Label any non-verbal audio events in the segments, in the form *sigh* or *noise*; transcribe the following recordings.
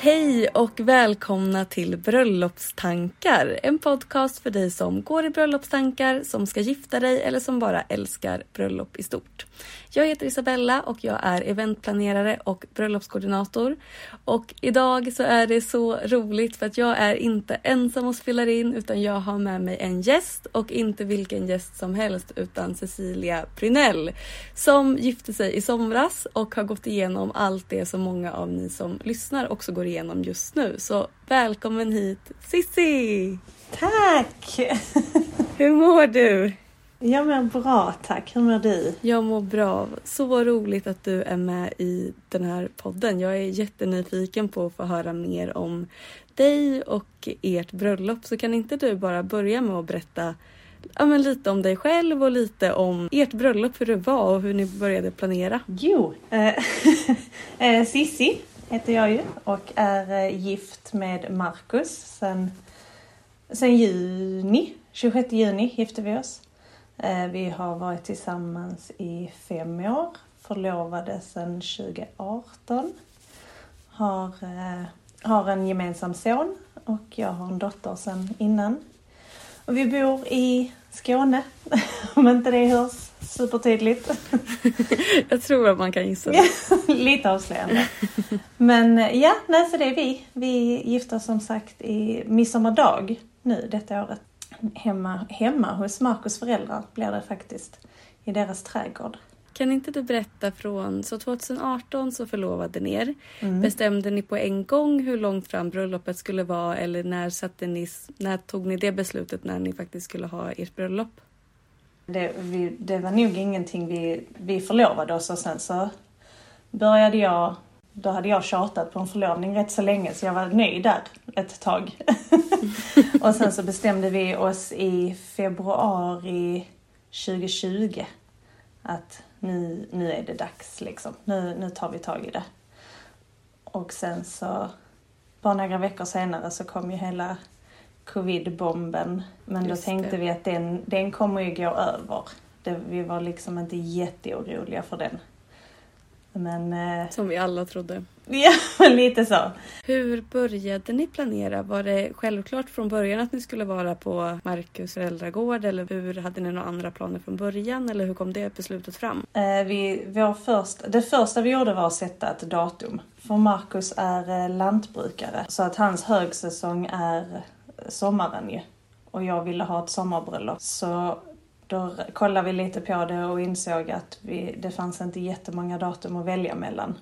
Hej och välkomna till Bröllopstankar. En podcast för dig som går i bröllopstankar, som ska gifta dig eller som bara älskar bröllop i stort. Jag heter Isabella och jag är eventplanerare och bröllopskoordinator. Och idag så är det så roligt för att jag är inte ensam och spelar in utan jag har med mig en gäst och inte vilken gäst som helst utan Cecilia Prynell som gifte sig i somras och har gått igenom allt det som många av ni som lyssnar också går igenom just nu. Så välkommen hit Sissi! Tack! Hur mår du? Jag mår bra tack. Hur mår du? Jag mår bra. Så roligt att du är med i den här podden. Jag är jättenyfiken på att få höra mer om dig och ert bröllop. Så kan inte du bara börja med att berätta ja, men lite om dig själv och lite om ert bröllop, hur det var och hur ni började planera? Jo, eh, *laughs* eh, Sissi heter jag ju och är eh, gift med Marcus sen, sen juni. 26 juni gifte vi oss. Eh, vi har varit tillsammans i fem år, förlovade sedan 2018. Har, eh, har en gemensam son och jag har en dotter sedan innan. Och vi bor i Skåne, *laughs* om inte det hörs supertydligt. *laughs* Jag tror att man kan gissa det. *laughs* Lite avslöjande. Men eh, ja, nej, så det är vi. Vi gifter oss som sagt i midsommardag nu detta året hemma, hemma hos Marcus föräldrar blir det faktiskt. I deras trädgård. Kan inte du berätta från, så 2018 så förlovade ni er. Mm. Bestämde ni på en gång hur långt fram bröllopet skulle vara eller när, satte ni, när tog ni det beslutet när ni faktiskt skulle ha ert bröllop? Det, vi, det var nog ingenting vi, vi förlovade oss och sen så började jag då hade jag tjatat på en förlovning rätt så länge så jag var nöjd där ett tag. *laughs* och sen så bestämde vi oss i februari 2020 att nu, nu är det dags liksom. Nu, nu tar vi tag i det. Och sen så, bara några veckor senare så kom ju hela covid-bomben. Men Just då tänkte det. vi att den, den kommer ju gå över. Det, vi var liksom inte jätteoroliga för den. Men, eh, Som vi alla trodde. *laughs* Ja, lite så. Hur började ni planera? Var det självklart från början att ni skulle vara på Marcus föräldragård eller hur hade ni några andra planer från början eller hur kom det beslutet fram? Eh, vi, vår först, det första vi gjorde var att sätta ett datum. För Marcus är eh, lantbrukare så att hans högsäsong är sommaren ju. Och jag ville ha ett sommarbröllop. Så då kollade vi lite på det och insåg att vi, det fanns inte jättemånga datum att välja mellan.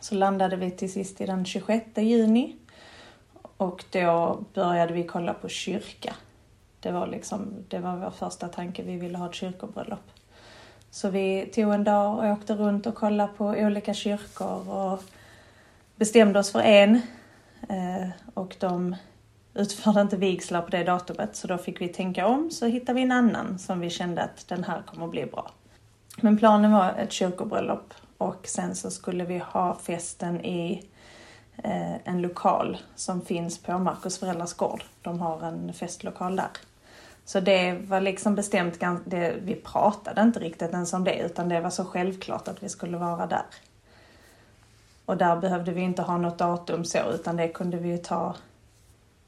Så landade vi till sist i den 26 juni och då började vi kolla på kyrka. Det var, liksom, det var vår första tanke, vi ville ha ett kyrkobröllop. Så vi tog en dag och åkte runt och kollade på olika kyrkor och bestämde oss för en. Eh, och de utförde inte vigslar på det datumet så då fick vi tänka om så hittade vi en annan som vi kände att den här kommer att bli bra. Men planen var ett kyrkobröllop och sen så skulle vi ha festen i eh, en lokal som finns på Marcus föräldrars gård. De har en festlokal där. Så det var liksom bestämt, det, vi pratade inte riktigt ens om det utan det var så självklart att vi skulle vara där. Och där behövde vi inte ha något datum så utan det kunde vi ju ta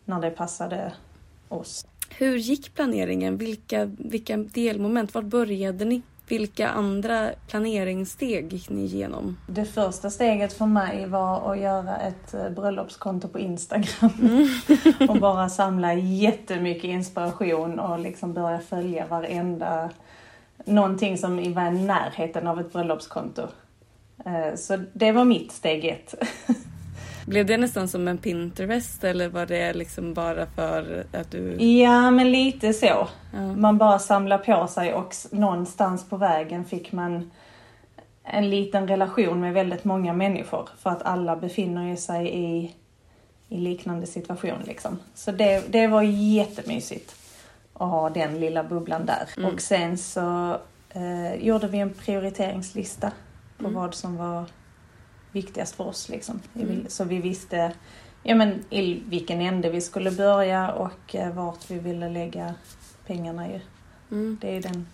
när det passade oss. Hur gick planeringen? Vilka, vilka delmoment? Var började ni? Vilka andra planeringssteg gick ni igenom? Det första steget för mig var att göra ett eh, bröllopskonto på Instagram. Mm. *laughs* och bara samla jättemycket inspiration och liksom börja följa varenda... Någonting som var i närheten av ett bröllopskonto. Eh, så det var mitt steg ett. *laughs* Blev det nästan som en Pinterest eller var det liksom bara för att du... Ja, men lite så. Ja. Man bara samlar på sig och någonstans på vägen fick man en liten relation med väldigt många människor för att alla befinner sig i, i liknande situation liksom. Så det, det var jättemysigt att ha den lilla bubblan där. Mm. Och sen så eh, gjorde vi en prioriteringslista på mm. vad som var viktigast för oss. Liksom. Mm. Så vi visste ja, men, i vilken ände vi skulle börja och eh, vart vi ville lägga pengarna. Ju. Mm. Det är den,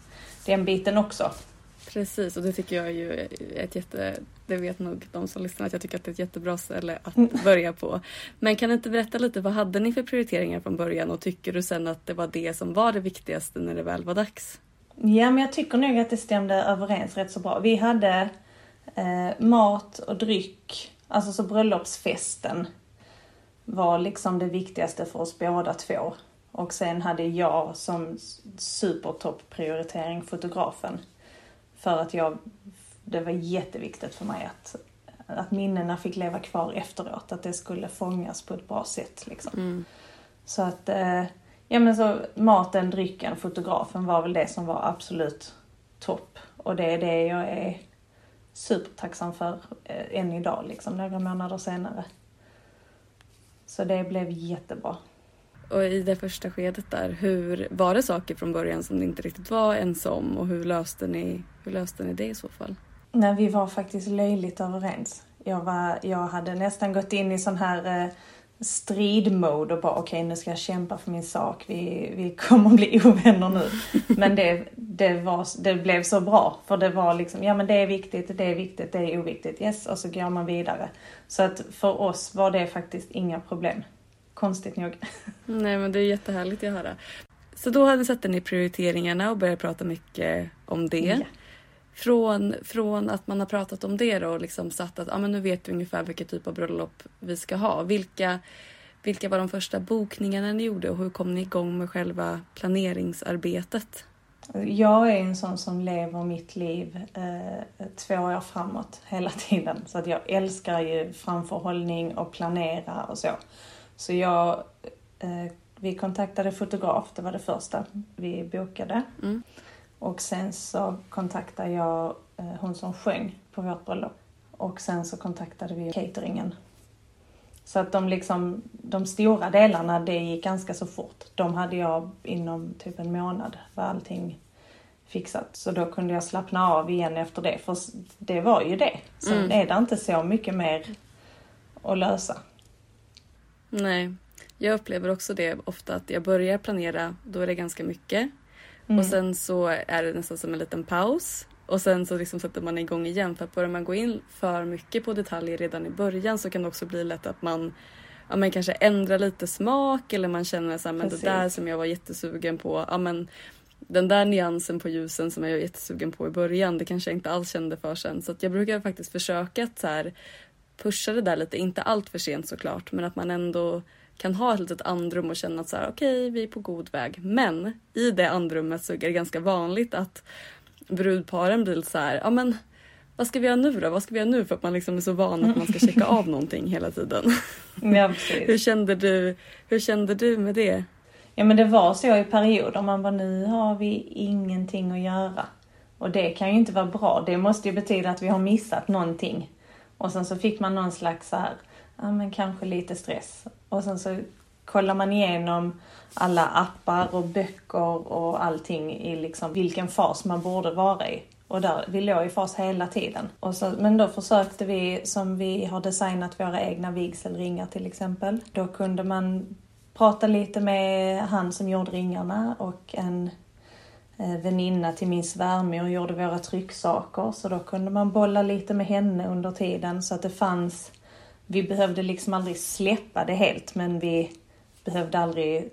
den biten också. Precis, och det tycker jag är ju ett jätte... Det vet nog de som lyssnar att jag tycker att det är ett jättebra ställe att mm. börja på. Men kan du inte berätta lite, vad hade ni för prioriteringar från början och tycker du sen att det var det som var det viktigaste när det väl var dags? Ja, men jag tycker nog att det stämde överens rätt så bra. Vi hade eh, mat och dryck, alltså så bröllopsfesten var liksom det viktigaste för oss båda två. Och sen hade jag som supertopp prioritering fotografen. För att jag, det var jätteviktigt för mig att, att minnena fick leva kvar efteråt. Att det skulle fångas på ett bra sätt liksom. Mm. Så att, eh, ja men så maten, drycken, fotografen var väl det som var absolut topp. Och det är det jag är supertacksam för eh, än idag, liksom, några månader senare. Så det blev jättebra. Och i det första skedet där, hur var det saker från början som ni inte riktigt var ensom och hur löste ni, hur löste ni det i så fall? Nej, vi var faktiskt löjligt överens. Jag, var, jag hade nästan gått in i sån här eh, stridmode och bara okej okay, nu ska jag kämpa för min sak, vi, vi kommer bli *laughs* ovänner nu. Men det, det, var, det blev så bra för det var liksom, ja men det är viktigt, det är viktigt, det är oviktigt, yes och så går man vidare. Så att för oss var det faktiskt inga problem. Konstigt nog. *laughs* Nej men det är jättehärligt att höra. Så då hade ni prioriteringarna och började prata mycket om det. Ja. Från, från att man har pratat om det då och liksom satt att ah, men nu vet vi ungefär vilken typ av bröllop vi ska ha. Vilka, vilka var de första bokningarna ni gjorde och hur kom ni igång med själva planeringsarbetet? Jag är en sån som lever mitt liv eh, två år framåt hela tiden. Så att jag älskar ju framförhållning och planera och så. Så jag, eh, vi kontaktade fotograf, det var det första vi bokade. Mm. Och sen så kontaktade jag eh, hon som sjöng på vårt bröllop. Och sen så kontaktade vi cateringen. Så att de liksom, de stora delarna, det gick ganska så fort. De hade jag inom typ en månad, var allting fixat. Så då kunde jag slappna av igen efter det, för det var ju det. Sen mm. är det inte så mycket mer att lösa. Nej, jag upplever också det ofta att jag börjar planera, då är det ganska mycket. Mm. Och sen så är det nästan som en liten paus. Och sen så liksom sätter man igång igen för att börjar man gå in för mycket på detaljer redan i början så kan det också bli lätt att man ja, men kanske ändrar lite smak eller man känner så här, men det där som jag var jättesugen på, ja men den där nyansen på ljusen som jag var jättesugen på i början, det kanske jag inte alls kände för sen. Så jag brukar faktiskt försöka att så här, pusha det där lite, inte allt för sent såklart, men att man ändå kan ha ett litet andrum och känna att så här, okej, okay, vi är på god väg. Men i det andrummet så är det ganska vanligt att brudparen blir så här, ja men vad ska vi göra nu då? Vad ska vi göra nu? För att man liksom är så van att man ska checka av *laughs* någonting hela tiden. Ja, hur, kände du, hur kände du med det? Ja men det var så i perioder. Man bara, nu har vi ingenting att göra. Och det kan ju inte vara bra. Det måste ju betyda att vi har missat någonting. Och sen så fick man någon slags så här, ja men kanske lite stress. Och sen så kollar man igenom alla appar och böcker och allting i liksom vilken fas man borde vara i. Och där, vi låg i fas hela tiden. Och så, men då försökte vi, som vi har designat våra egna vigselringar till exempel. Då kunde man prata lite med han som gjorde ringarna och en eh, väninna till min svärmor gjorde våra trycksaker. Så då kunde man bolla lite med henne under tiden så att det fanns vi behövde liksom aldrig släppa det helt men vi behövde aldrig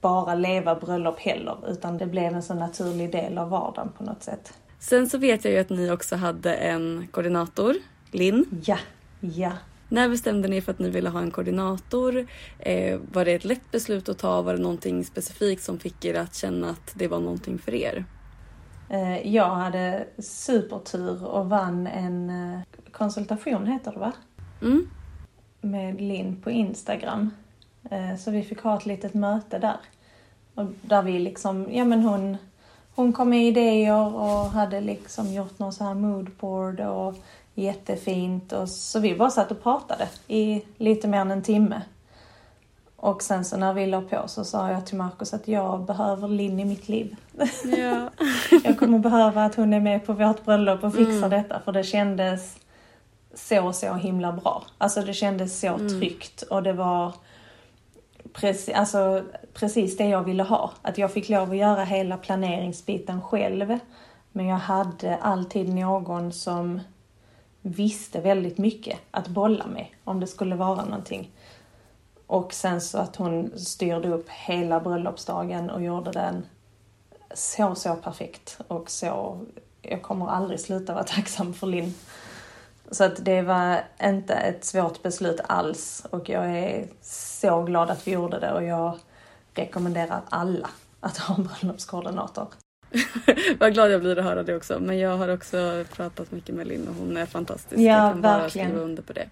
bara leva bröllop heller utan det blev en så naturlig del av vardagen på något sätt. Sen så vet jag ju att ni också hade en koordinator, Linn. Ja, ja. När bestämde ni för att ni ville ha en koordinator? Eh, var det ett lätt beslut att ta? Var det någonting specifikt som fick er att känna att det var någonting för er? Eh, jag hade supertur och vann en eh, konsultation, heter det va? Mm. Med Linn på Instagram. Eh, så vi fick ha ett litet möte där. Och där vi liksom, ja men hon, hon kom med idéer och hade liksom gjort någon sån här moodboard och jättefint. Och så vi bara satt och pratade i lite mer än en timme. Och sen så när vi la på så sa jag till Markus att jag behöver Linn i mitt liv. Ja. *laughs* jag kommer behöva att hon är med på vårt bröllop och fixar detta för det kändes så, så himla bra. Alltså det kändes så tryggt och det var precis, alltså, precis det jag ville ha. Att jag fick lov att göra hela planeringsbiten själv. Men jag hade alltid någon som visste väldigt mycket att bolla med om det skulle vara någonting. Och sen så att hon styrde upp hela bröllopsdagen och gjorde den så, så perfekt. Och så, jag kommer aldrig sluta vara tacksam för Linn. Så att det var inte ett svårt beslut alls och jag är så glad att vi gjorde det och jag rekommenderar alla att ha en bröllopskoordinator. *laughs* Vad glad jag blir att höra det också. Men jag har också pratat mycket med Linn och hon är fantastisk. Ja, jag kan bara verkligen. skriva under på det.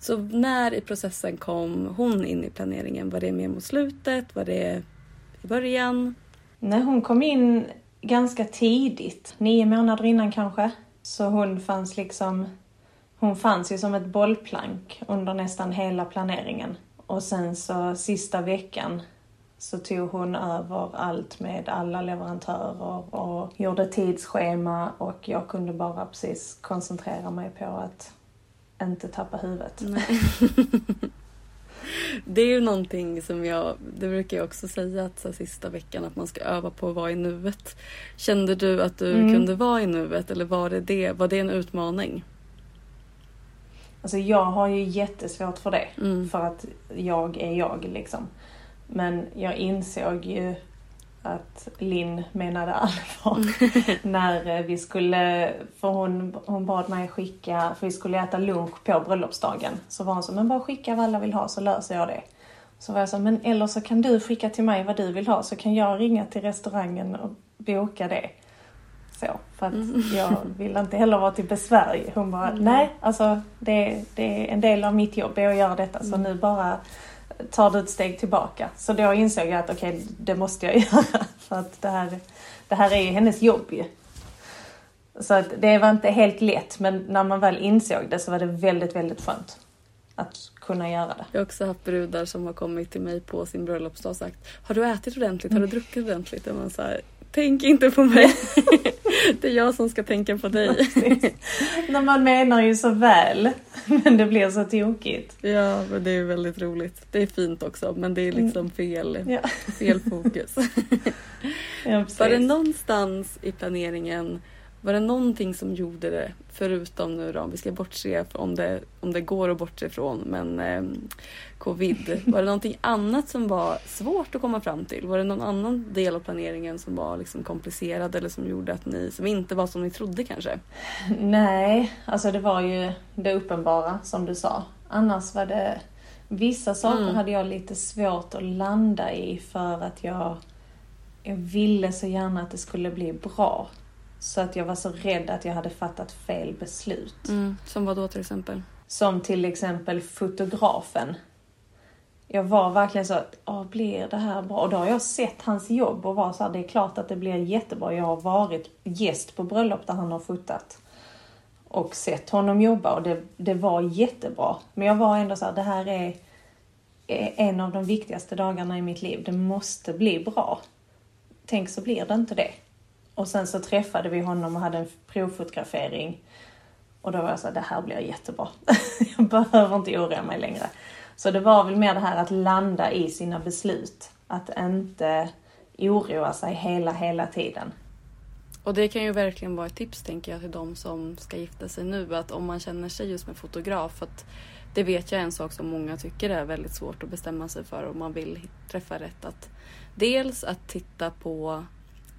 Så när i processen kom hon in i planeringen? Var det mer mot slutet? Var det i början? Nej, hon kom in ganska tidigt, nio månader innan kanske. Så hon fanns liksom, hon fanns ju som ett bollplank under nästan hela planeringen. Och sen så sista veckan så tog hon över allt med alla leverantörer och gjorde tidsschema och jag kunde bara precis koncentrera mig på att inte tappa huvudet. *laughs* Det är ju någonting som jag, det brukar jag också säga att så här, sista veckan att man ska öva på att vara i nuet. Kände du att du Mm. kunde vara i nuet eller var det, det, var det en utmaning? Alltså jag har ju jättesvårt för det. Mm. För att jag är jag liksom. Men jag insåg ju att Linn menade allvar *laughs* när eh, vi skulle, för hon, hon bad mig skicka, för vi skulle äta lunch på bröllopsdagen. Så var hon så, men bara skicka vad alla vill ha så löser jag det. Så var jag så, men eller så kan du skicka till mig vad du vill ha så kan jag ringa till restaurangen och boka det. Så, för att jag vill inte heller vara till besvär. Hon bara, nej, alltså det, det är en del av mitt jobb är att göra detta så nu bara tar du ett steg tillbaka. Så då insåg jag att okej, det måste jag *laughs* göra för att det här, det här är ju hennes jobb ju. Så att det var inte helt lätt men när man väl insåg det så var det väldigt, väldigt skönt att kunna göra det. Jag har också haft brudar som har kommit till mig på sin bröllopsdag och sagt Har du ätit ordentligt? Har du druckit ordentligt? Och man så här, Tänk inte på mig. *laughs* *laughs* det är jag som ska tänka på dig. När man menar ju så väl *laughs* men det blir så tokigt. ja, men det är väldigt roligt. Det är fint också, men det är liksom fel, Mm. Ja, fel fokus. *laughs* ja. Var det någonstans i planeringen, var det någonting som gjorde det, förutom nu då, om vi ska bortse om det, om det går att bortse ifrån, men eh, covid. Var det någonting annat som var svårt att komma fram till? Var det någon annan del av planeringen som var liksom komplicerad eller som gjorde att ni, som inte var som ni trodde kanske? Nej, alltså det var ju det uppenbara som du sa. Annars var det... Vissa saker Mm. hade jag lite svårt att landa i för att jag, jag ville så gärna att det skulle bli bra. Så att jag var så rädd att jag hade fattat fel beslut. Som vad då till exempel? Som till exempel fotografen. Jag var verkligen så att, "Åh, blir det här bra? Och då har jag sett hans jobb och var så här, det är klart att det blir jättebra. Jag har varit gäst på bröllop där han har fotat. Och sett honom jobba och det, det var jättebra. Men jag var ändå så här, det här är är en av de viktigaste dagarna i mitt liv. Det måste bli bra. Tänk så blir det inte det. Och sen så träffade vi honom och hade en provfotografering. Och då var jag så här, det här blir jättebra. *laughs* jag behöver inte oroa mig längre. Så det var väl mer det här att landa i sina beslut. Att inte oroa sig hela, hela tiden. Och det kan ju verkligen vara ett tips tänker jag till de som ska gifta sig nu. Att om man känner sig just med fotograf. Att det vet jag är en sak som många tycker är väldigt svårt att bestämma sig för om man vill träffa rätt. Att dels att titta på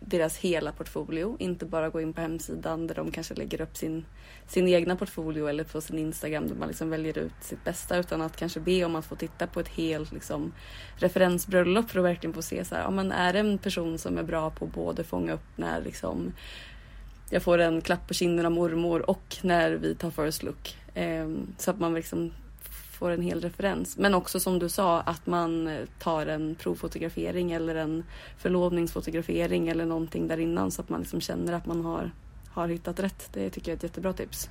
deras hela portfolio, inte bara gå in på hemsidan där de kanske lägger upp sin, sin egna portfolio eller på sin Instagram där man liksom väljer ut sitt bästa utan att kanske be om att få titta på ett helt liksom, referensbröllop för att verkligen få se så här, ja, men är det en person som är bra på att både fånga upp när liksom, jag får en klapp på kinden av mormor och när vi tar first look. Eh, så att man liksom får en hel referens. Men också som du sa att man eh, tar en provfotografering eller en förlovningsfotografering eller någonting där innan så att man liksom känner att man har, har hittat rätt. Det tycker jag är ett jättebra tips.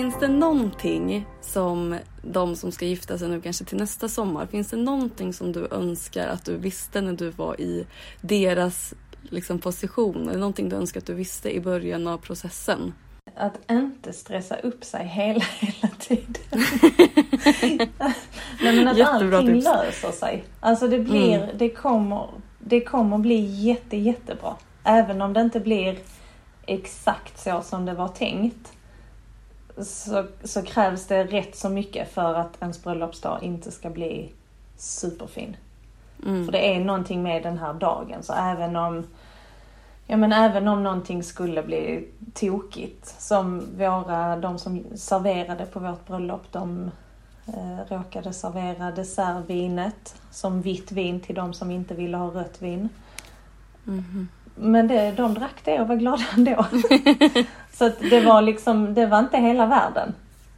Finns det någonting som de som ska gifta sig nu kanske till nästa sommar, finns det någonting som du önskar att du visste när du var i deras liksom, position? Eller någonting du önskar att du visste i början av processen? Att inte stressa upp sig hela, *laughs* hela tiden. *laughs* Nej men att Jättebra allting tips. löser sig. Alltså det blir, Mm. det kommer, det kommer bli jätte, jättebra. Även om det inte blir exakt så som det var tänkt. Så, så krävs det rätt så mycket för att ens bröllopsdag inte ska bli superfin. Mm. För det är någonting med den här dagen. Så även om, ja men även om någonting skulle bli tokigt. Som våra, de som serverade på vårt bröllop, de eh, råkade servera dessertvinet som vitt vin till de som inte ville ha rött vin. Mhm. Men det, de drack det och var glada ändå. *laughs* Så det var liksom, det var inte hela världen.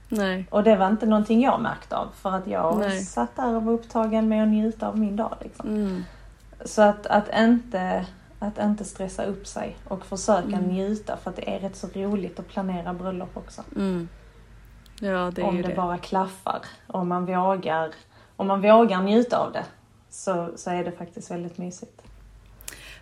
Nej. Och det var inte någonting jag märkte av för att jag Nej. satt där och var upptagen med att njuta av min dag. Liksom. Mm. Så att, att, inte, att inte stressa upp sig och försöka Mm. njuta för att det är rätt så roligt att planera bröllop också. Mm. Ja, det om det, det. bara klaffar. Om man vågar, om man vågar njuta av det så, så är det faktiskt väldigt mysigt.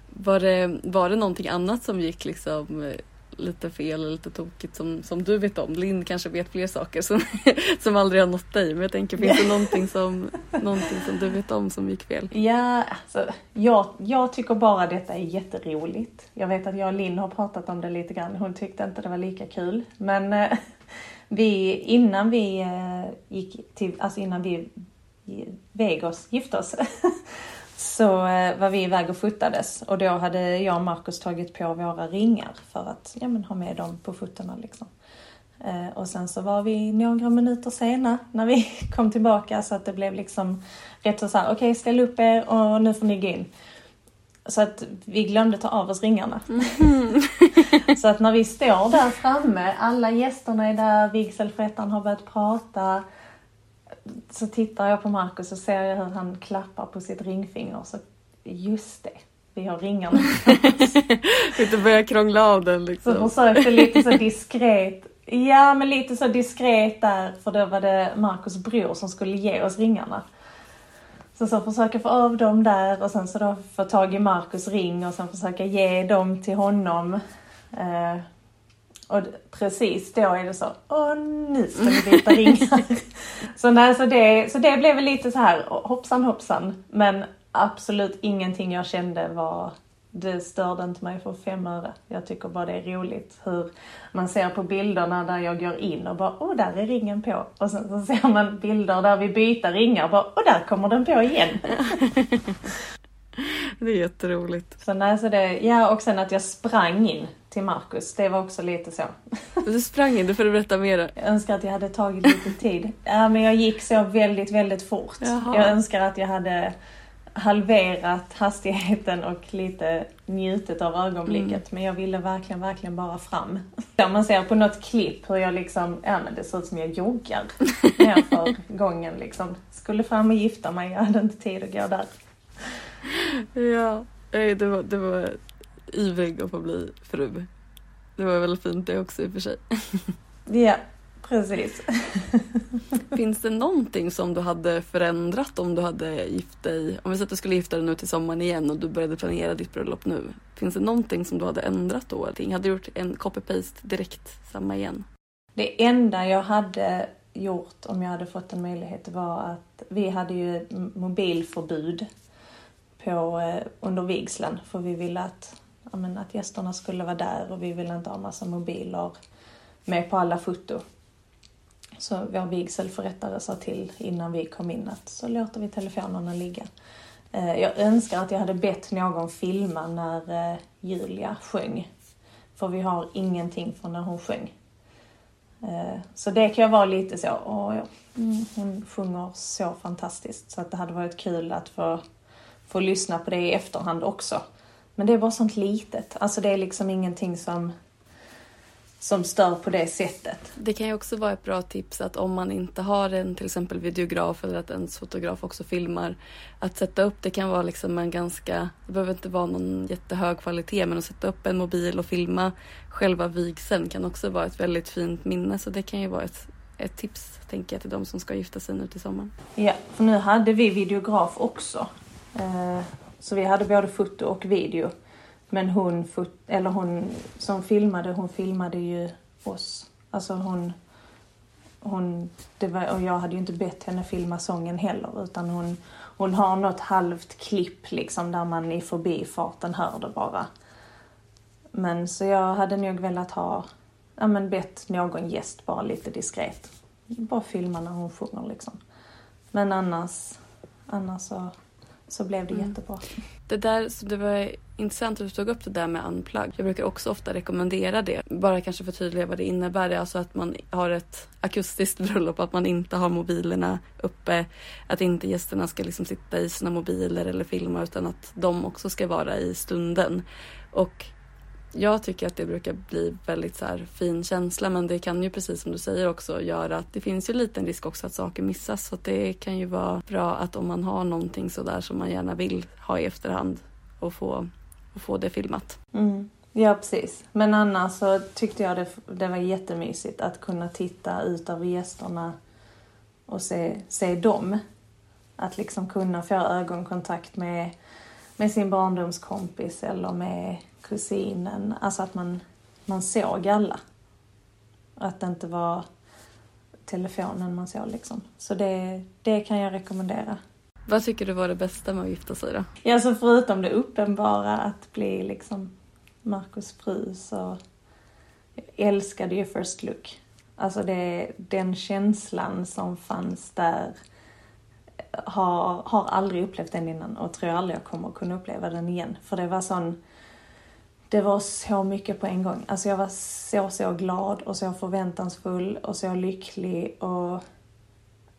Var det, var det någonting annat som gick liksom eh, lite fel eller lite tokigt som, som du vet om? Linn kanske vet fler saker som, *laughs* som aldrig har nått dig. Men jag tänker, finns det någonting som, någonting som du vet om som gick fel? Ja, alltså, jag, jag tycker bara detta är jätteroligt. Jag vet att jag och Linn har pratat om det lite grann. Hon tyckte inte det var lika kul. Men eh, *laughs* vi, innan vi eh, gick till, alltså innan vi i Vegas gifte oss *laughs* så eh, var vi iväg och fotades och då hade jag och Markus tagit på våra ringar för att ja, men, ha med dem på fotona liksom. Eh, och sen så var vi några minuter sena när vi *laughs* kom tillbaka så att det blev liksom rätt så såhär, okej ställ upp er och nu får ni gå in. Så att vi glömde ta av oss ringarna. *laughs* så att när vi står där framme, alla gästerna är där, vigselförrättaren har börjat prata. Så tittar jag på Markus och ser jag hur han klappar på sitt ringfinger. Så just det, vi har ringarna. *laughs* Inte börja krångla av den Så liksom. försökte lite så *laughs* diskret. Ja, men lite så diskret där, för då var det Markus bror som skulle ge oss ringarna. Så så försöka få av dem där och sen så då få tag i Markus ring och sen försöka ge dem till honom. Eh, och precis då är det så, åh nu ska vi byta ringar. *laughs* så, nej, så, det, så det blev lite så här hoppsan hoppsan. Men absolut ingenting jag kände var det störde inte mig för fem öre. Jag tycker bara det är roligt hur man ser på bilderna där jag går in och bara åh, där är ringen på. Och sen så ser man bilder där vi byter ringar och bara åh, där kommer den på igen. *laughs* *laughs* Det är jätteroligt. Så nej, så det, ja, och sen att jag sprang in till Markus, det var också lite så. *laughs* Du sprang in, du får du berätta mer. Jag önskar att jag hade tagit lite tid. Ja, men jag gick så väldigt, väldigt fort. Jaha. Jag önskar att jag hade halverat hastigheten och lite njutit av ögonblicket. Men jag ville verkligen, verkligen bara fram. Om man ser på något klipp hur jag liksom, ja men det ser ut som jag joggar *laughs* nerför gången liksom. Skulle fram och gifta mig, jag hade inte tid att gå där. *laughs* Ja, det var, det var ivrig att få bli fru. Det var väldigt fint det också i och för sig. *laughs* Ja, precis. *laughs* Finns det någonting som du hade förändrat om du hade gift dig, om vi säger att du skulle gifta dig nu till sommaren igen och du började planera ditt bröllop nu. Finns det någonting som du hade ändrat då? Hade du gjort en copy-paste direkt, samma igen? Det enda jag hade gjort om jag hade fått en möjlighet var att vi hade ju mobilförbud på, eh, under vigseln för vi ville att, ja, men, att gästerna skulle vara där och vi ville inte ha massa mobiler med på alla foto. Så vår vigselförrättare sa till innan vi kom in att så låter vi telefonerna ligga. Eh, jag önskar att jag hade bett någon filma när eh, Julia sjöng. För vi har ingenting från när hon sjöng. Eh, så det kan jag vara lite så, åh, ja, mm, hon sjunger så fantastiskt så att det hade varit kul att få, få lyssna på det i efterhand också. Men det är bara sånt litet, alltså det är liksom ingenting som som stör på det sättet. Det kan ju också vara ett bra tips att om man inte har en till exempel videograf eller att ens fotograf också filmar, att sätta upp det kan vara liksom en ganska, det behöver inte vara någon jättehög kvalitet, men att sätta upp en mobil och filma själva vigseln kan också vara ett väldigt fint minne, så det kan ju vara ett, ett tips, tänker jag, till de som ska gifta sig nu till sommaren. Ja, för nu hade vi videograf också. Eh, så vi hade både foto och video. Men hon, eller hon som filmade, hon filmade ju oss. Alltså hon, hon det var, och jag hade ju inte bett henne filma sången heller utan hon, hon har något halvt klipp liksom där man i förbifarten hör det bara. Men så jag hade nog velat ha, ja men bett någon gäst bara lite diskret. Bara filma när hon sjunger liksom. Men annars, annars så så blev det mm. jättebra. Det, där, det var intressant att du tog upp det där med unplug. Jag brukar också ofta rekommendera det. Bara kanske förtydliga vad det innebär. Det är alltså att man har ett akustiskt *laughs* bröllop, att man inte har mobilerna uppe. Att inte gästerna ska liksom sitta i sina mobiler eller filma utan att de också ska vara i stunden. Och jag tycker att det brukar bli väldigt så här fin känsla men det kan ju precis som du säger också göra att det finns ju liten risk också att saker missas så det kan ju vara bra att om man har någonting sådär som man gärna vill ha i efterhand och få, och få det filmat. Mm. Ja precis. Men annars så tyckte jag det, det var jättemysigt att kunna titta ut över gästerna och se, se dem. Att liksom kunna få ögonkontakt med, med sin barndomskompis eller med kusinen. Alltså att man, man såg alla. Att det inte var telefonen man såg liksom. Så det, det kan jag rekommendera. Vad tycker du var det bästa med att gifta sig då? Ja, så förutom det uppenbara att bli liksom Markus fru så jag älskade ju First Look. Alltså det, den känslan som fanns där har, har aldrig upplevt den innan och tror aldrig jag kommer kunna uppleva den igen. För det var sån det var så mycket på en gång. Alltså jag var så, så glad och så förväntansfull och så lycklig och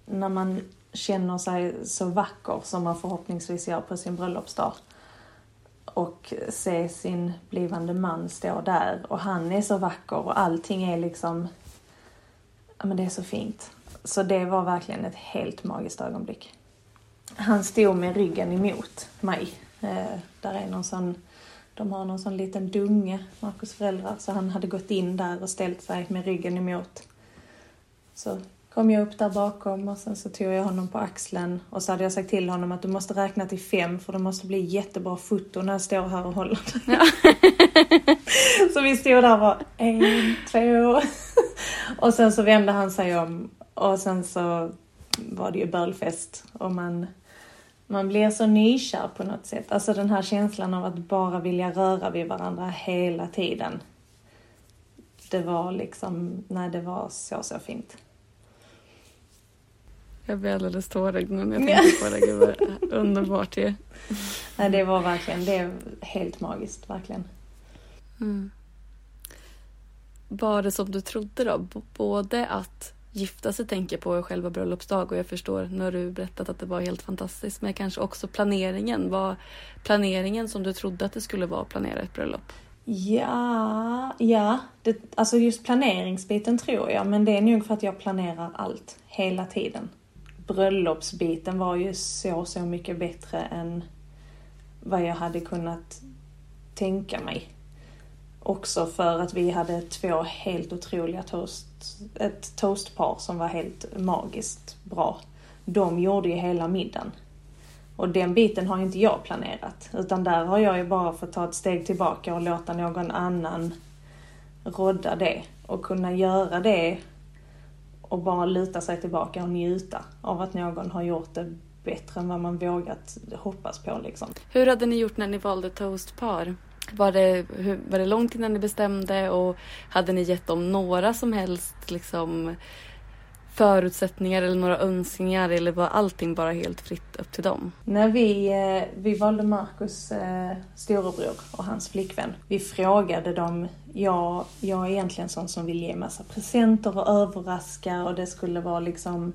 när man känner sig så vacker som man förhoppningsvis gör på sin bröllopsdag och se sin blivande man stå där och han är så vacker och allting är liksom, ja men det är så fint. Så det var verkligen ett helt magiskt ögonblick. Han stod med ryggen emot mig. Eh, där är någon sån de har någon sån liten dunge, Markus föräldrar, så han hade gått in där och ställt sig med ryggen emot. Så kom jag upp där bakom och sen så tog jag honom på axeln och så hade jag sagt till honom att du måste räkna till fem för det måste bli jättebra foto när jag står här och håller ja. *laughs* Så vi stod där och bara en, två. och sen så vände han sig om och sen så var det ju bölfest och man man blir så nykär på något sätt. Alltså den här känslan av att bara vilja röra vid varandra hela tiden. Det var liksom, nej det var så, så fint. Jag blir alldeles tårögd nu när jag tänker på det. Gud vad underbart ju. *laughs* Nej det var verkligen, det är helt magiskt, verkligen. Mm. Var det som du trodde då? Både att gifta sig tänker på själva bröllopsdag och jag förstår, nu har du berättat att det var helt fantastiskt, men kanske också planeringen. Var planeringen som du trodde att det skulle vara att planera ett bröllop? Ja, ja. Det, alltså just planeringsbiten tror jag, men det är nog för att jag planerar allt hela tiden. Bröllopsbiten var ju så, så mycket bättre än vad jag hade kunnat tänka mig. Också för att vi hade två helt otroliga toast, ett toastpar som var helt magiskt bra. De gjorde ju hela middagen. Och den biten har inte jag planerat. Utan där har jag ju bara fått ta ett steg tillbaka och låta någon annan rodda det. Och kunna göra det och bara luta sig tillbaka och njuta av att någon har gjort det bättre än vad man vågat hoppas på liksom. Hur hade ni gjort när ni valde toastpar? Var det, hur, var det långt innan ni bestämde och hade ni gett dem några som helst liksom, förutsättningar eller några önskningar eller var allting bara helt fritt upp till dem? När vi, eh, vi valde Markus eh, storebror och hans flickvän. Vi frågade dem, ja, jag är egentligen sån som vill ge massa presenter och överraska och det skulle vara liksom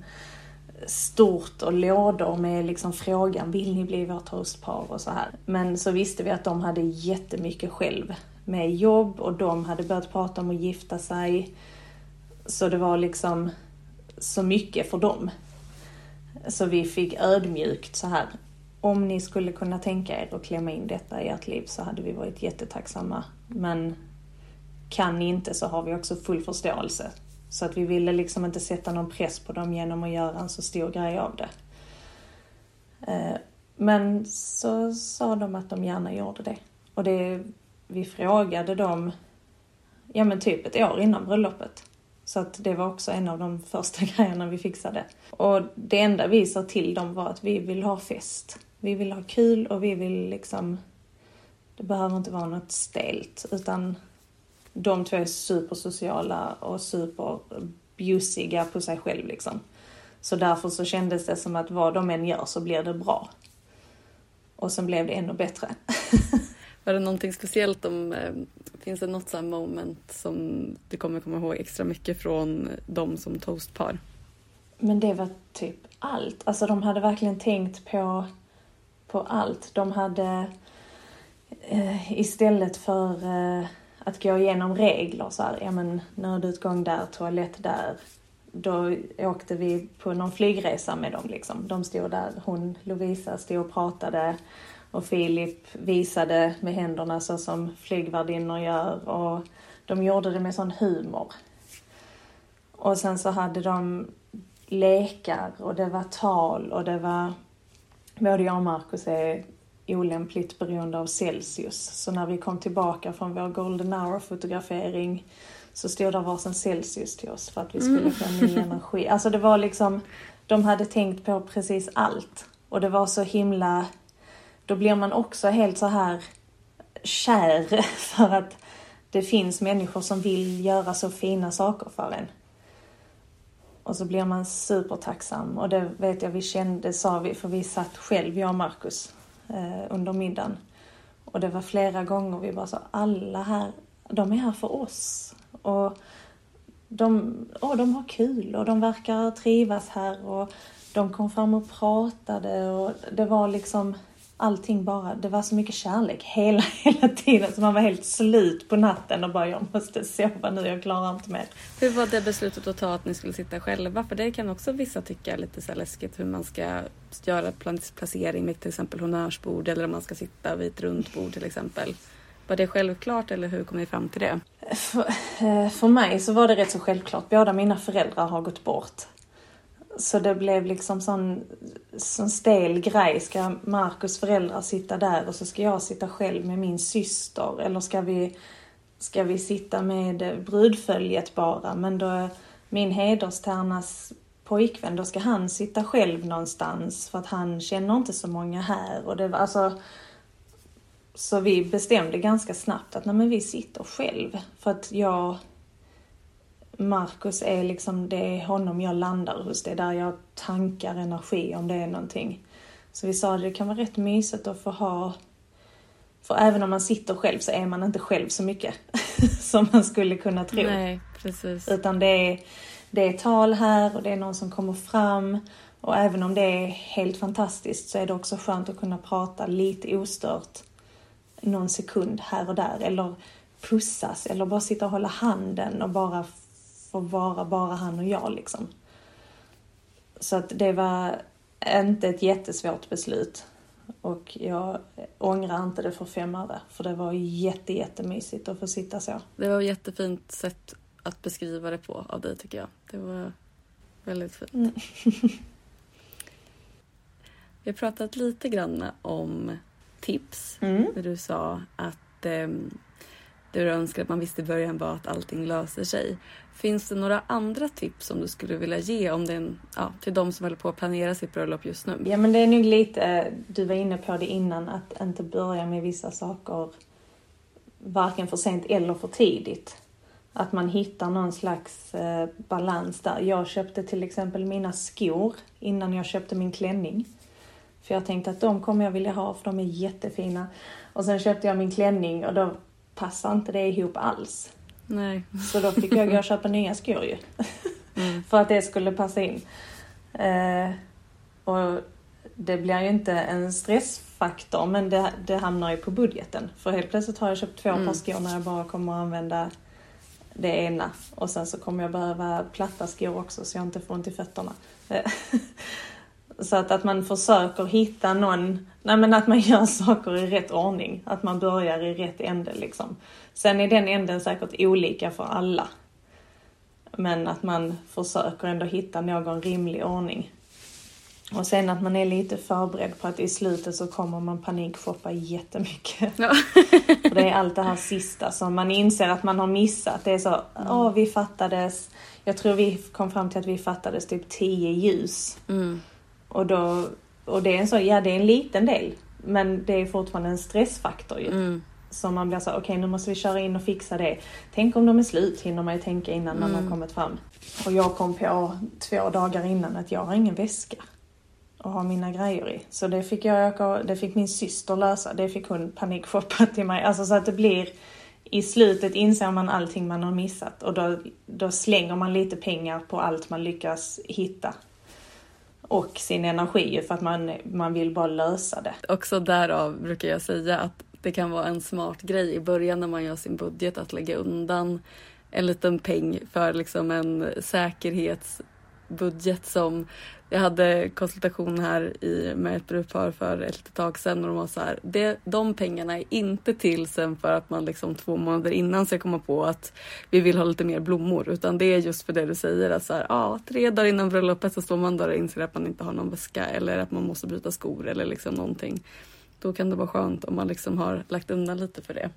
stort och lådor med liksom frågan, vill ni bli vårt toastpar och så här. Men så visste vi att de hade jättemycket själv med jobb och de hade börjat prata om att gifta sig. Så det var liksom så mycket för dem. Så vi fick ödmjukt så här, om ni skulle kunna tänka er att klämma in detta i ert liv så hade vi varit jättetacksamma. Men kan ni inte så har vi också full förståelse. Så att vi ville liksom inte sätta någon press på dem genom att göra en så stor grej av det. Eh, men så sa de att de gärna gjorde det. Och det, vi frågade dem, ja men typ ett år innan bröllopet. Så att det var också en av de första *laughs* grejerna vi fixade. Och det enda vi sa till dem var att vi vill ha fest. Vi vill ha kul och vi vill liksom... Det behöver inte vara något stelt utan de två är supersociala och superbjussiga på sig själv liksom. Så därför så kändes det som att vad de än gör så blir det bra. Och sen blev det ännu bättre. *laughs* Var det någonting speciellt om, eh, finns det något sånt moment som du kommer komma ihåg extra mycket från dem som toastpar? Men det var typ allt. Alltså de hade verkligen tänkt på, på allt. De hade eh, istället för eh, att gå igenom regler så här, ja men nödutgång där, toalett där. Då åkte vi på någon flygresa med dem liksom. De stod där, hon Lovisa stod och pratade och Filip visade med händerna så som flygvärdinnor gör och de gjorde det med sån humor. Och sen så hade de lekar och det var tal och det var... Både jag och Markus är olämpligt beroende av Celsius. Så när vi kom tillbaka från vår golden hour-fotografering så stod det varsin Celsius till oss för att vi skulle få ny *laughs* energi. Alltså det var liksom, de hade tänkt på precis allt. Och det var så himla, då blir man också helt så här kär *laughs* för att det finns människor som vill göra så fina saker för en. Och så blir man supertacksam och det vet jag vi kände, sa vi, för vi satt själv, jag och Markus, eh, Eh, under middagen. Och det var flera gånger vi bara sa, alla här, de är här för oss. Och de, oh, de har kul och de verkar trivas här och de kom fram och pratade och det var liksom allting bara, det var så mycket kärlek hela, *laughs* hela tiden så man var helt slut på natten och bara jag måste sova nu, jag klarar inte mer. Hur var det beslutet att ta att ni skulle sitta själva? För det kan också vissa tycka är lite så läskigt hur man ska göra placering med till exempel honnörsbord eller om man ska sitta vid ett runt bord till exempel. Var det självklart eller hur kom ni fram till det? För, eh, för mig så var det rätt så självklart. Båda mina föräldrar har gått bort. Så det blev liksom sån, sån stel grej. Ska Markus föräldrar sitta där och så ska jag sitta själv med min syster? Eller ska vi, ska vi sitta med brudföljet bara? Men då min hederstärnas pojkvän, då ska han sitta själv någonstans för att han känner inte så många här. Och det var alltså... Så vi bestämde ganska snabbt att nej men vi sitter själv. För att jag Marcus är liksom, det är honom jag landar hos. Det är där jag tankar energi om det är någonting. Så vi sa att det kan vara rätt mysigt att få ha för även om man sitter själv så är man inte själv så mycket *laughs* som man skulle kunna tro. Nej, precis. Utan det är, det är tal här och det är någon som kommer fram. Och även om det är helt fantastiskt så är det också skönt att kunna prata lite ostört någon sekund här och där. Eller pussas eller bara sitta och hålla handen och bara få vara bara han och jag liksom. Så att det var inte ett jättesvårt beslut Och jag ångrar inte det för fem öre, för det var jätte, jättemysigt att få sitta så. Det var ett jättefint sätt att beskriva det på av dig tycker jag. Det var väldigt fint. Mm. *laughs* Vi har pratat lite grann om tips. Mm. När du sa att eh, det du önskar att man visste i början var att allting löser sig. Finns det några andra tips som du skulle vilja ge om den, ja, till de som håller på att planera sitt bröllop just nu? Ja men det är nog lite, eh, du var inne på det innan, att inte börja med vissa saker varken för sent eller för tidigt. Att man hittar någon slags eh, balans där. Jag köpte till exempel mina skor innan jag köpte min klänning. För jag tänkte att de kommer jag vilja ha för de är jättefina. Och sen köpte jag min klänning och då passar inte det ihop alls. Nej. Så då fick jag gå och *laughs* köpa nya skor ju. Mm. *laughs* för att det skulle passa in. Eh, och det blir ju inte en stressfaktor men det, det hamnar ju på budgeten. För helt plötsligt har jag köpt två mm. par skor när jag bara kommer att använda det ena. Och sen så kommer jag behöva platta skor också så jag inte får ont i fötterna. *laughs* Så att, att man försöker hitta någon, nej men att man *laughs* gör saker i rätt ordning. Att man börjar i rätt ände liksom. Sen är den änden säkert olika för alla. Men att man försöker ändå hitta någon rimlig ordning. Och sen att man är lite förberedd på att i slutet så kommer man panikshoppa jättemycket. Ja. *laughs* För det är allt det här sista som man inser att man har missat. Det är så, åh mm. vi fattades, jag tror vi kom fram till att vi fattades typ tio ljus. Mm. Och, då, och det är en så, ja det är en liten del. Men det är fortfarande en stressfaktor ju. Mm. Så man blir så, okej okay, nu måste vi köra in och fixa det. Tänk om de är slut, hinner man ju tänka innan mm. man har kommit fram. Och jag kom på två dagar innan att jag har ingen väska att ha mina grejer i. Så det fick jag öka, det fick min syster lösa. Det fick hon panikshoppa till mig. Alltså så att det blir i slutet inser man allting man har missat och då, då slänger man lite pengar på allt man lyckas hitta och sin energi för att man, man vill bara lösa det. Också därav brukar jag säga att det kan vara en smart grej i början när man gör sin budget att lägga undan en liten peng för liksom en säkerhetsbudget som jag hade konsultation här i, med ett brudpar för ett litet tag sedan och de var så här, det, de pengarna är inte till sen för att man liksom två månader innan ska komma på att vi vill ha lite mer blommor utan det är just för det du säger att så här, ja, tre dagar innan bröllopet så står man där och inser att man inte har någon väska eller att man måste byta skor eller liksom någonting. Då kan det vara skönt om man liksom har lagt undan lite för det.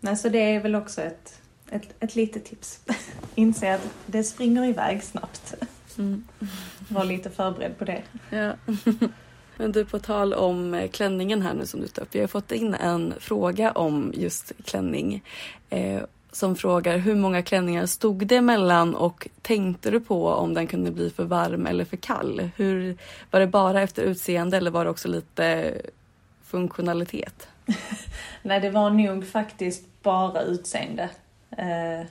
Nej, så det är väl också ett, ett, ett litet tips. *laughs* Inse att det springer iväg snabbt. Mm. Var lite förberedd på det. Ja. *laughs* Men du, på tal om eh, klänningen här nu som du tar upp. Vi har fått in en fråga om just klänning. Eh, som frågar hur många klänningar stod det emellan och tänkte du på om den kunde bli för varm eller för kall? Hur, var det bara efter utseende eller var det också lite funktionalitet? *laughs* Nej, det var nog faktiskt bara utseende. Eh,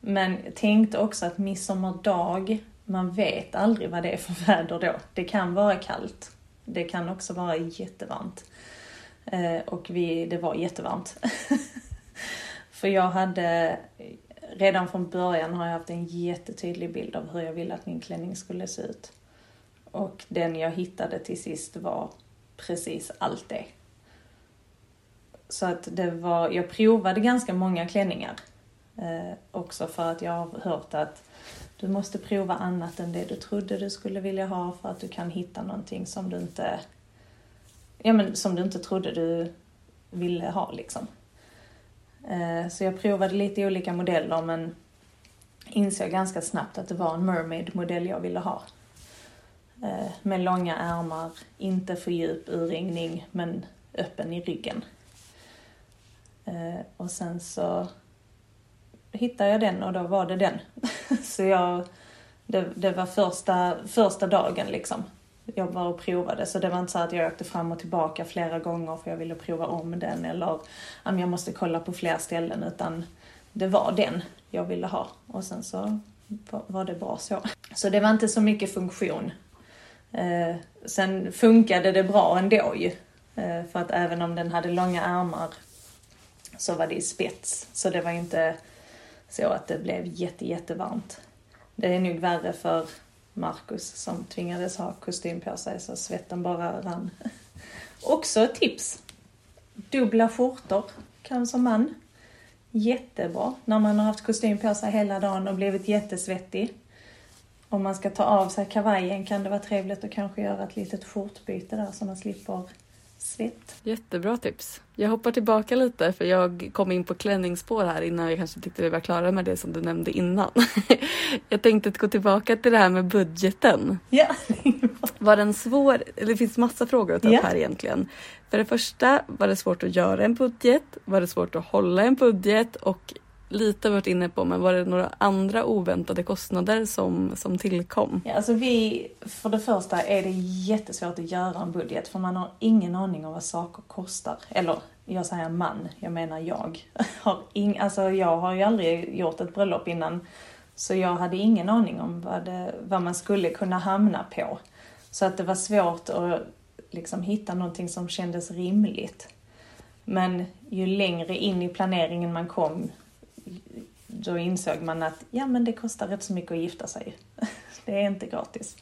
men tänkte också att midsommardag man vet aldrig vad det är för väder då. Det kan vara kallt. Det kan också vara jättevarmt. Eh, och vi, det var jättevarmt. *laughs* för jag hade, redan från början har jag haft en jättetydlig bild av hur jag ville att min klänning skulle se ut. Och den jag hittade till sist var precis allt det. Så att det var, jag provade ganska många klänningar. Eh, också för att jag har hört att du måste prova annat än det du trodde du skulle vilja ha för att du kan hitta någonting som du inte, ja men som du inte trodde du ville ha liksom. Eh, så jag provade lite olika modeller men insåg ganska snabbt att det var en mermaid-modell jag ville ha. Eh, med långa ärmar, inte för djup urringning men öppen i ryggen. Eh, och sen så hittade jag den och då var det den. *laughs* så jag, det, det, var första, första dagen liksom. Jag var och provade så det var inte så att jag åkte fram och tillbaka flera gånger för jag ville prova om den eller om jag måste kolla på fler ställen utan det var den jag ville ha och sen så var det bra så. Så det var inte så mycket funktion. Eh, sen funkade det bra ändå ju. Eh, för att även om den hade långa ärmar så var det i spets. Så det var inte så att det blev jätte, jättevarmt. Det är nog värre för Marcus som tvingades ha kostym på sig så svetten bara rann Också ett tips. Dubbla skjortor kan som man. Jättebra när man har haft kostym på sig hela dagen och blivit jättesvettig. Om man ska ta av sig kavajen kan det vara trevligt att kanske göra ett litet skjortbyte där så man slipper svett. Jättebra tips. Jag hoppar tillbaka lite för jag kom in på klänningsspår här innan jag kanske tyckte vi var klara med det som du nämnde innan. *laughs* jag tänkte gå tillbaka till det här med budgeten. Ja. *laughs* Var den svår? Det finns massa frågor att ta upp Ja. här egentligen. För det första, var det svårt att göra en budget? Var det svårt att hålla en budget? Och lite har vi varit inne på, men var det några andra oväntade kostnader som, som tillkom? Ja, alltså vi, för det första är det jättesvårt att göra en budget för man har ingen aning om vad saker kostar. Eller jag säger man, jag menar jag. *laughs* Har ing, alltså jag har ju aldrig gjort ett bröllop innan så jag hade ingen aning om vad, det, vad man skulle kunna hamna på. Så att det var svårt att liksom hitta någonting som kändes rimligt. Men ju längre in i planeringen man kom då insåg man att ja, men det kostar rätt så mycket att gifta sig. *laughs* Det är inte gratis.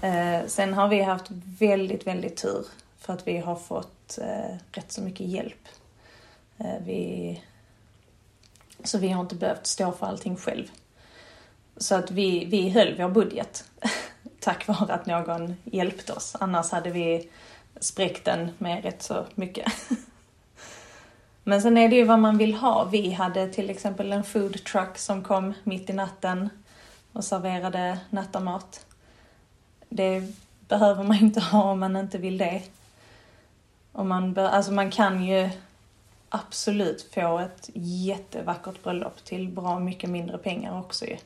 Eh, sen har vi haft väldigt, väldigt tur för att vi har fått eh, rätt så mycket hjälp. Eh, vi, så vi har inte behövt stå för allting själv. Så att vi, vi höll vår budget *laughs* tack vare att någon hjälpte oss. Annars hade vi spräckt den med rätt så mycket. *laughs* Men sen är det ju vad man vill ha. Vi hade till exempel en food truck som kom mitt i natten och serverade nattamat. Det behöver man inte ha om man inte vill det. Och man, be- alltså man kan ju absolut få ett jättevackert bröllop till bra mycket mindre pengar också ju.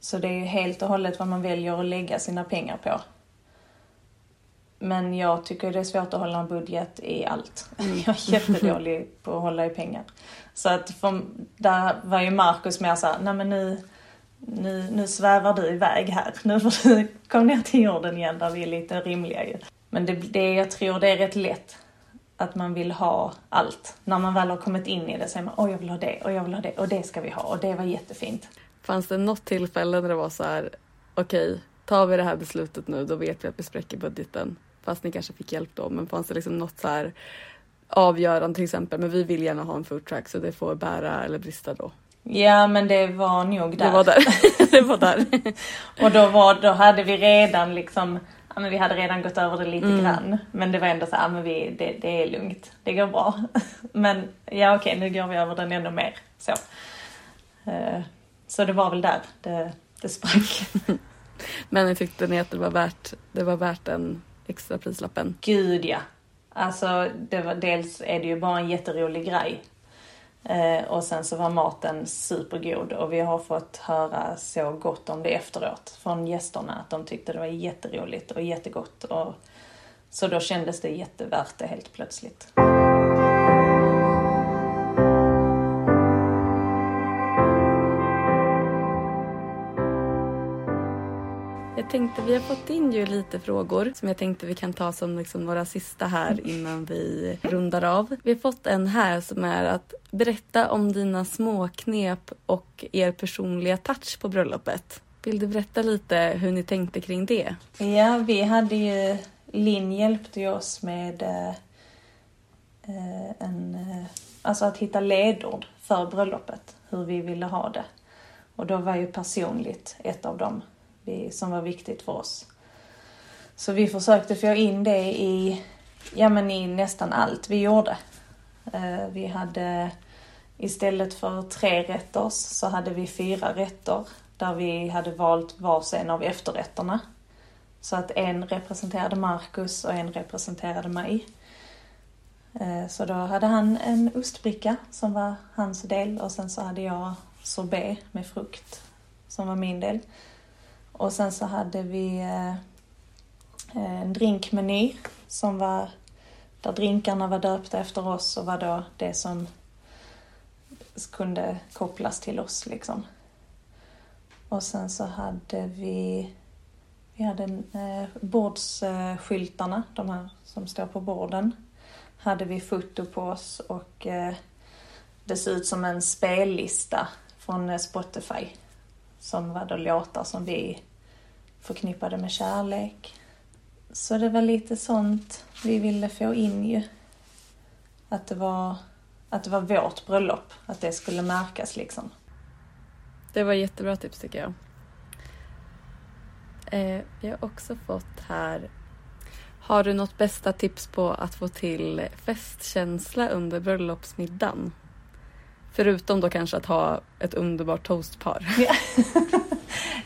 Så det är ju helt och hållet vad man väljer att lägga sina pengar på. Men jag tycker det är svårt att hålla en budget i allt. *laughs* Jag är jättedålig på att hålla i pengar. Så att för, där var ju Markus mer såhär, nej men nu, nu, nu svävar du iväg här. *laughs* Nu får du komma ner till jorden igen där vi är lite rimliga ju. Men det, det, jag tror det är rätt lätt att man vill ha allt. När man väl har kommit in i det säger man, åh jag vill ha det och jag vill ha det och det ska vi ha och det var jättefint. Fanns det något tillfälle när det var så här, okej, tar vi det här beslutet nu, då vet vi att vi spräcker budgeten. Fast ni kanske fick hjälp då, men fanns det liksom något så här avgörande till exempel, men vi vill gärna ha en food truck så det får bära eller brista då. Ja men det var nog där. Det var där. *laughs* det var där. *laughs* Och då, var, då hade vi redan liksom, ja men vi hade redan gått över det lite grann. Men det var ändå så här, ja, men vi, det, det är lugnt, det går bra. *laughs* Men ja okej, nu går vi över den ännu mer. Så, Eh, så det var väl där det, det sprack. Men tyckte ni att det var värt, det var värt den extra prislappen? Gud ja. Alltså det var, dels är det ju bara en jätterolig grej. Eh, och sen så var maten supergod och vi har fått höra så gott om det efteråt från gästerna att de tyckte det var jätteroligt och jättegott. Och, så då kändes det jättevärt det helt plötsligt. Jag tänkte, vi har fått in ju lite frågor som jag tänkte vi kan ta som liksom våra sista här innan vi rundar av. Vi har fått en här som är att berätta om dina småknep och er personliga touch på bröllopet. Vill du berätta lite hur ni tänkte kring det? Ja, vi hade ju, Linn hjälpte ju oss med eh, eh en, eh, alltså att hitta ledord för bröllopet, hur vi ville ha det. Och då var ju personligt ett av dem som var viktigt för oss. Så vi försökte få in det i, ja men i nästan allt vi gjorde. Eh, vi hade istället för tre rätter så hade vi fyra rätter där vi hade valt varsin av efterrätterna. Så att en representerade Marcus och en representerade mig. Eh, så då hade han en ostbricka som var hans del och sen så hade jag sorbet med frukt som var min del. Och sen så hade vi eh, eh, en drinkmeny som var där drinkarna var döpta efter oss och var då det som kunde kopplas till oss liksom. Och sen så hade vi vi hade eh, bordsskyltarna, de här som står på borden. Hade vi foto på oss och eh, det ser ut som en spellista från eh, Spotify. Som var då låtar som vi förknippade med kärlek. så det var lite sånt vi ville få in ju. Att det var, att det var vårt bröllop, att det skulle märkas liksom. Det var jättebra tips tycker jag. Eh, vi har också fått här. Har du något bästa tips på att få till festkänsla under bröllopsmiddagen? Förutom då kanske att ha ett underbart toastpar. Ja. *laughs*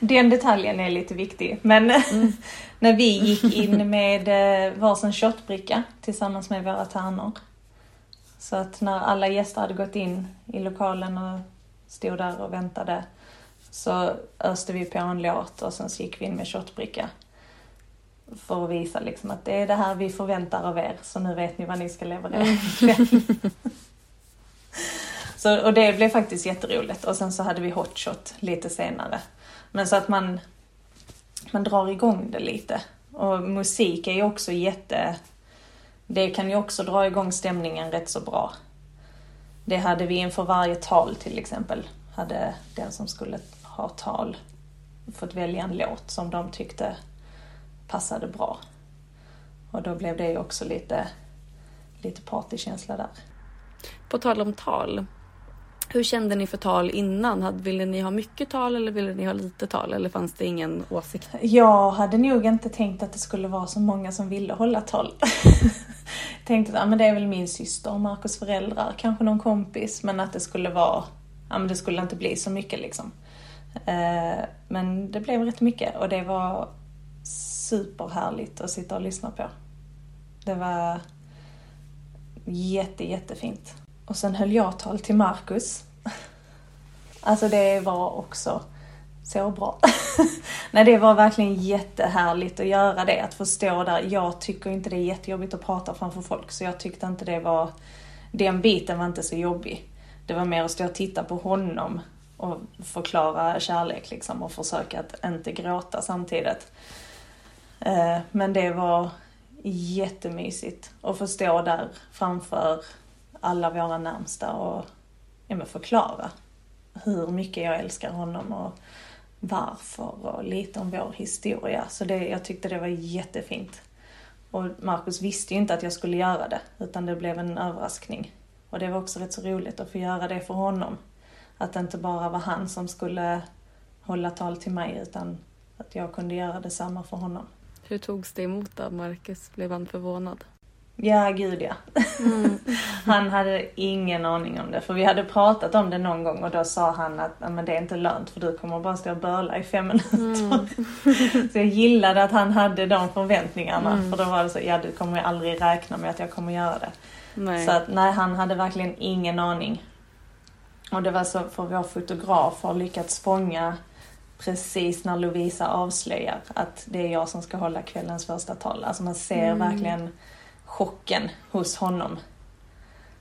Den detaljen är lite viktig. Men *laughs* mm. när vi gick in med eh, varsin shotbricka tillsammans med våra tärnor. Så att när alla gäster hade gått in i lokalen och stod där och väntade så öste vi på en låt och sen så gick vi in med shotbricka. För att visa liksom att det är det här vi förväntar av er, så nu vet ni vad ni ska leverera mm. *laughs* så, Och det blev faktiskt jätteroligt. Och sen så hade vi hotshot lite senare. Men så att man, man drar igång det lite. Och musik är ju också jätte... Det kan ju också dra igång stämningen rätt så bra. Det hade vi inför varje tal till exempel. Hade den som skulle ha tal fått välja en låt som de tyckte passade bra. Och då blev det ju också lite, lite partykänsla där. På tal om tal. Hur kände ni för tal innan? Ville ni ha mycket tal eller ville ni ha lite tal? Eller fanns det ingen åsikt? Jag hade nog inte tänkt att det skulle vara så många som ville hålla tal. *laughs* Tänkte att ja, men det är väl min syster och Marcus föräldrar, kanske någon kompis. Men att det skulle vara, ja men det skulle inte bli så mycket liksom. Eh, men det blev rätt mycket och det var superhärligt att sitta och lyssna på. Det var jätte, jättefint. Och sen höll jag tal till Marcus. Alltså det var också så bra. *laughs* Nej, det var verkligen jättehärligt att göra det, att få stå där. Jag tycker inte det är jättejobbigt att prata framför folk, så jag tyckte inte det var... Den biten var inte så jobbig. Det var mer att stå och titta på honom och förklara kärlek liksom och försöka att inte gråta samtidigt. Eh, men det var jättemysigt att få stå där framför alla våra närmsta och ja, förklara hur mycket jag älskar honom och varför och lite om vår historia. Så det, jag tyckte det var jättefint. Och Markus visste ju inte att jag skulle göra det, utan det blev en överraskning. Och det var också rätt så roligt att få göra det för honom. Att det inte bara var han som skulle hålla tal till mig, utan att jag kunde göra detsamma för honom. Hur togs det emot då, Marcus? Blev han förvånad? Ja, gud ja. Mm. *laughs* han hade ingen aning om det. För vi hade pratat om det någon gång och då sa han att men det är inte lönt för du kommer bara stå och böla i fem minuter. Mm. *laughs* så jag gillade att han hade de förväntningarna. Mm. För då var det så, ja du kommer aldrig räkna med att jag kommer göra det. Nej. Så att nej, han hade verkligen ingen aning. Och det var så, för vår fotograf har lyckats fånga precis när Lovisa avslöjar att det är jag som ska hålla kvällens första tal. Alltså man ser mm. verkligen chocken hos honom.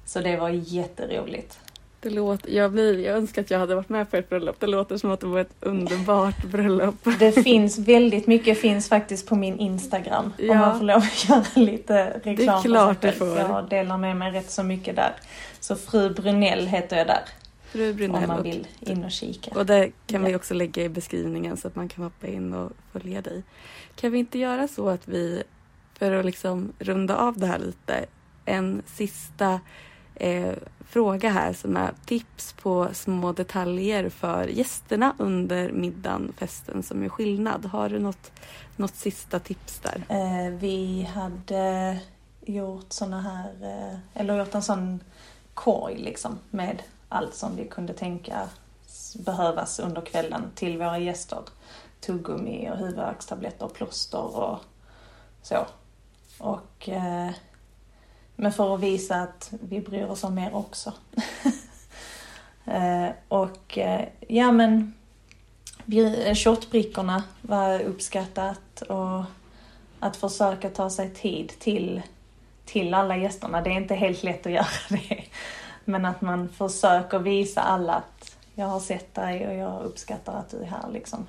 Så det var jätteroligt. Det låter, jag, blir, jag önskar att jag hade varit med på ett bröllop. Det låter som att det var ett underbart *laughs* bröllop. Det finns väldigt mycket finns faktiskt på min Instagram. Ja. Om man får lov att *laughs* göra lite reklam Det är klart du får. Jag delar med mig rätt så mycket där. Så Fru Brunell heter jag där. Fru Brunell. Om man vill in och kika. Och det kan ja. vi också lägga i beskrivningen så att man kan hoppa in och följa dig. Kan vi inte göra så att vi för att liksom runda av det här lite, en sista eh, fråga här som är tips på små detaljer för gästerna under middagen, festen som är skillnad. Har du något, något sista tips där? Eh, vi hade gjort såna här, eh, eller gjort en sån korg liksom med allt som vi kunde tänka behövas under kvällen till våra gäster. Tuggummi och huvudvärkstabletter och plåster och så. Och, eh, men för att visa att vi bryr oss om er också. *laughs* eh, och eh, ja men eh, shotbrickorna var uppskattat och att försöka ta sig tid till, till alla gästerna. Det är inte helt lätt att *laughs* göra det. Men att man försöker visa alla att jag har sett dig och jag uppskattar att du är här liksom.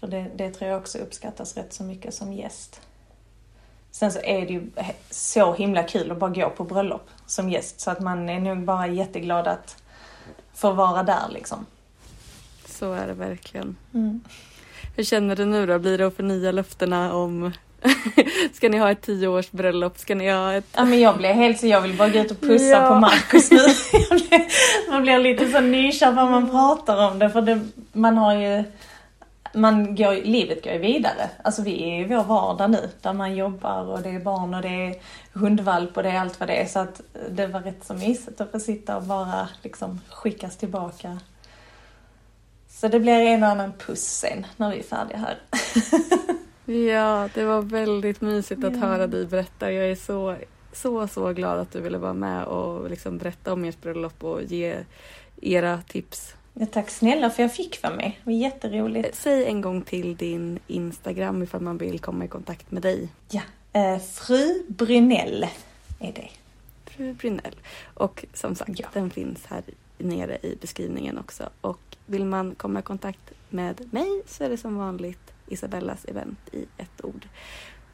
För det, det tror jag också uppskattas rätt så mycket som gäst. Sen så är det ju så himla kul att bara gå på bröllop som gäst så att man är nog bara jätteglad att få vara där liksom. Så är det verkligen. Mm. Hur känner du nu då? Blir det att förnya löftena om *laughs* Ska ni ha ett tioårsbröllop? Ska ni ha ett... Ja men jag blir helt så, jag vill bara gå ut och pussa Ja. på Markus nu. *laughs* Man blir lite så nykär vad man pratar om det för det, man har ju, man går, livet går ju vidare. Alltså vi är i vår vardag nu där man jobbar och det är barn och det är hundvalp och det är allt vad det är. Så att det var rätt så mysigt att få sitta och bara liksom skickas tillbaka. Så det blir en och annan puss sen när vi är färdiga här. *laughs* Ja, det var väldigt mysigt att höra dig berätta. Jag är så, så, så glad att du ville vara med och liksom berätta om ert bröllop och ge era tips. Tack snälla för jag fick vara med. Det var jätteroligt. Säg en gång till din Instagram ifall man vill komma i kontakt med dig. Ja, eh, fru Brynell är det. Fru Brynell. Och som sagt, Ja. den finns här nere i beskrivningen också. Och vill man komma i kontakt med mig så är det som vanligt Isabellas event i ett ord.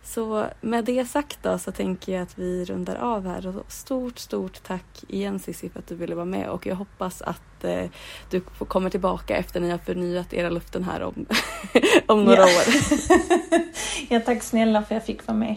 Så med det sagt då så tänker jag att vi rundar av här. Och stort, stort tack igen Cissi för att du ville vara med och jag hoppas att eh, du kommer tillbaka efter ni har förnyat era luften här om, *laughs* om några år. *laughs* ja, tack snälla för jag fick vara med.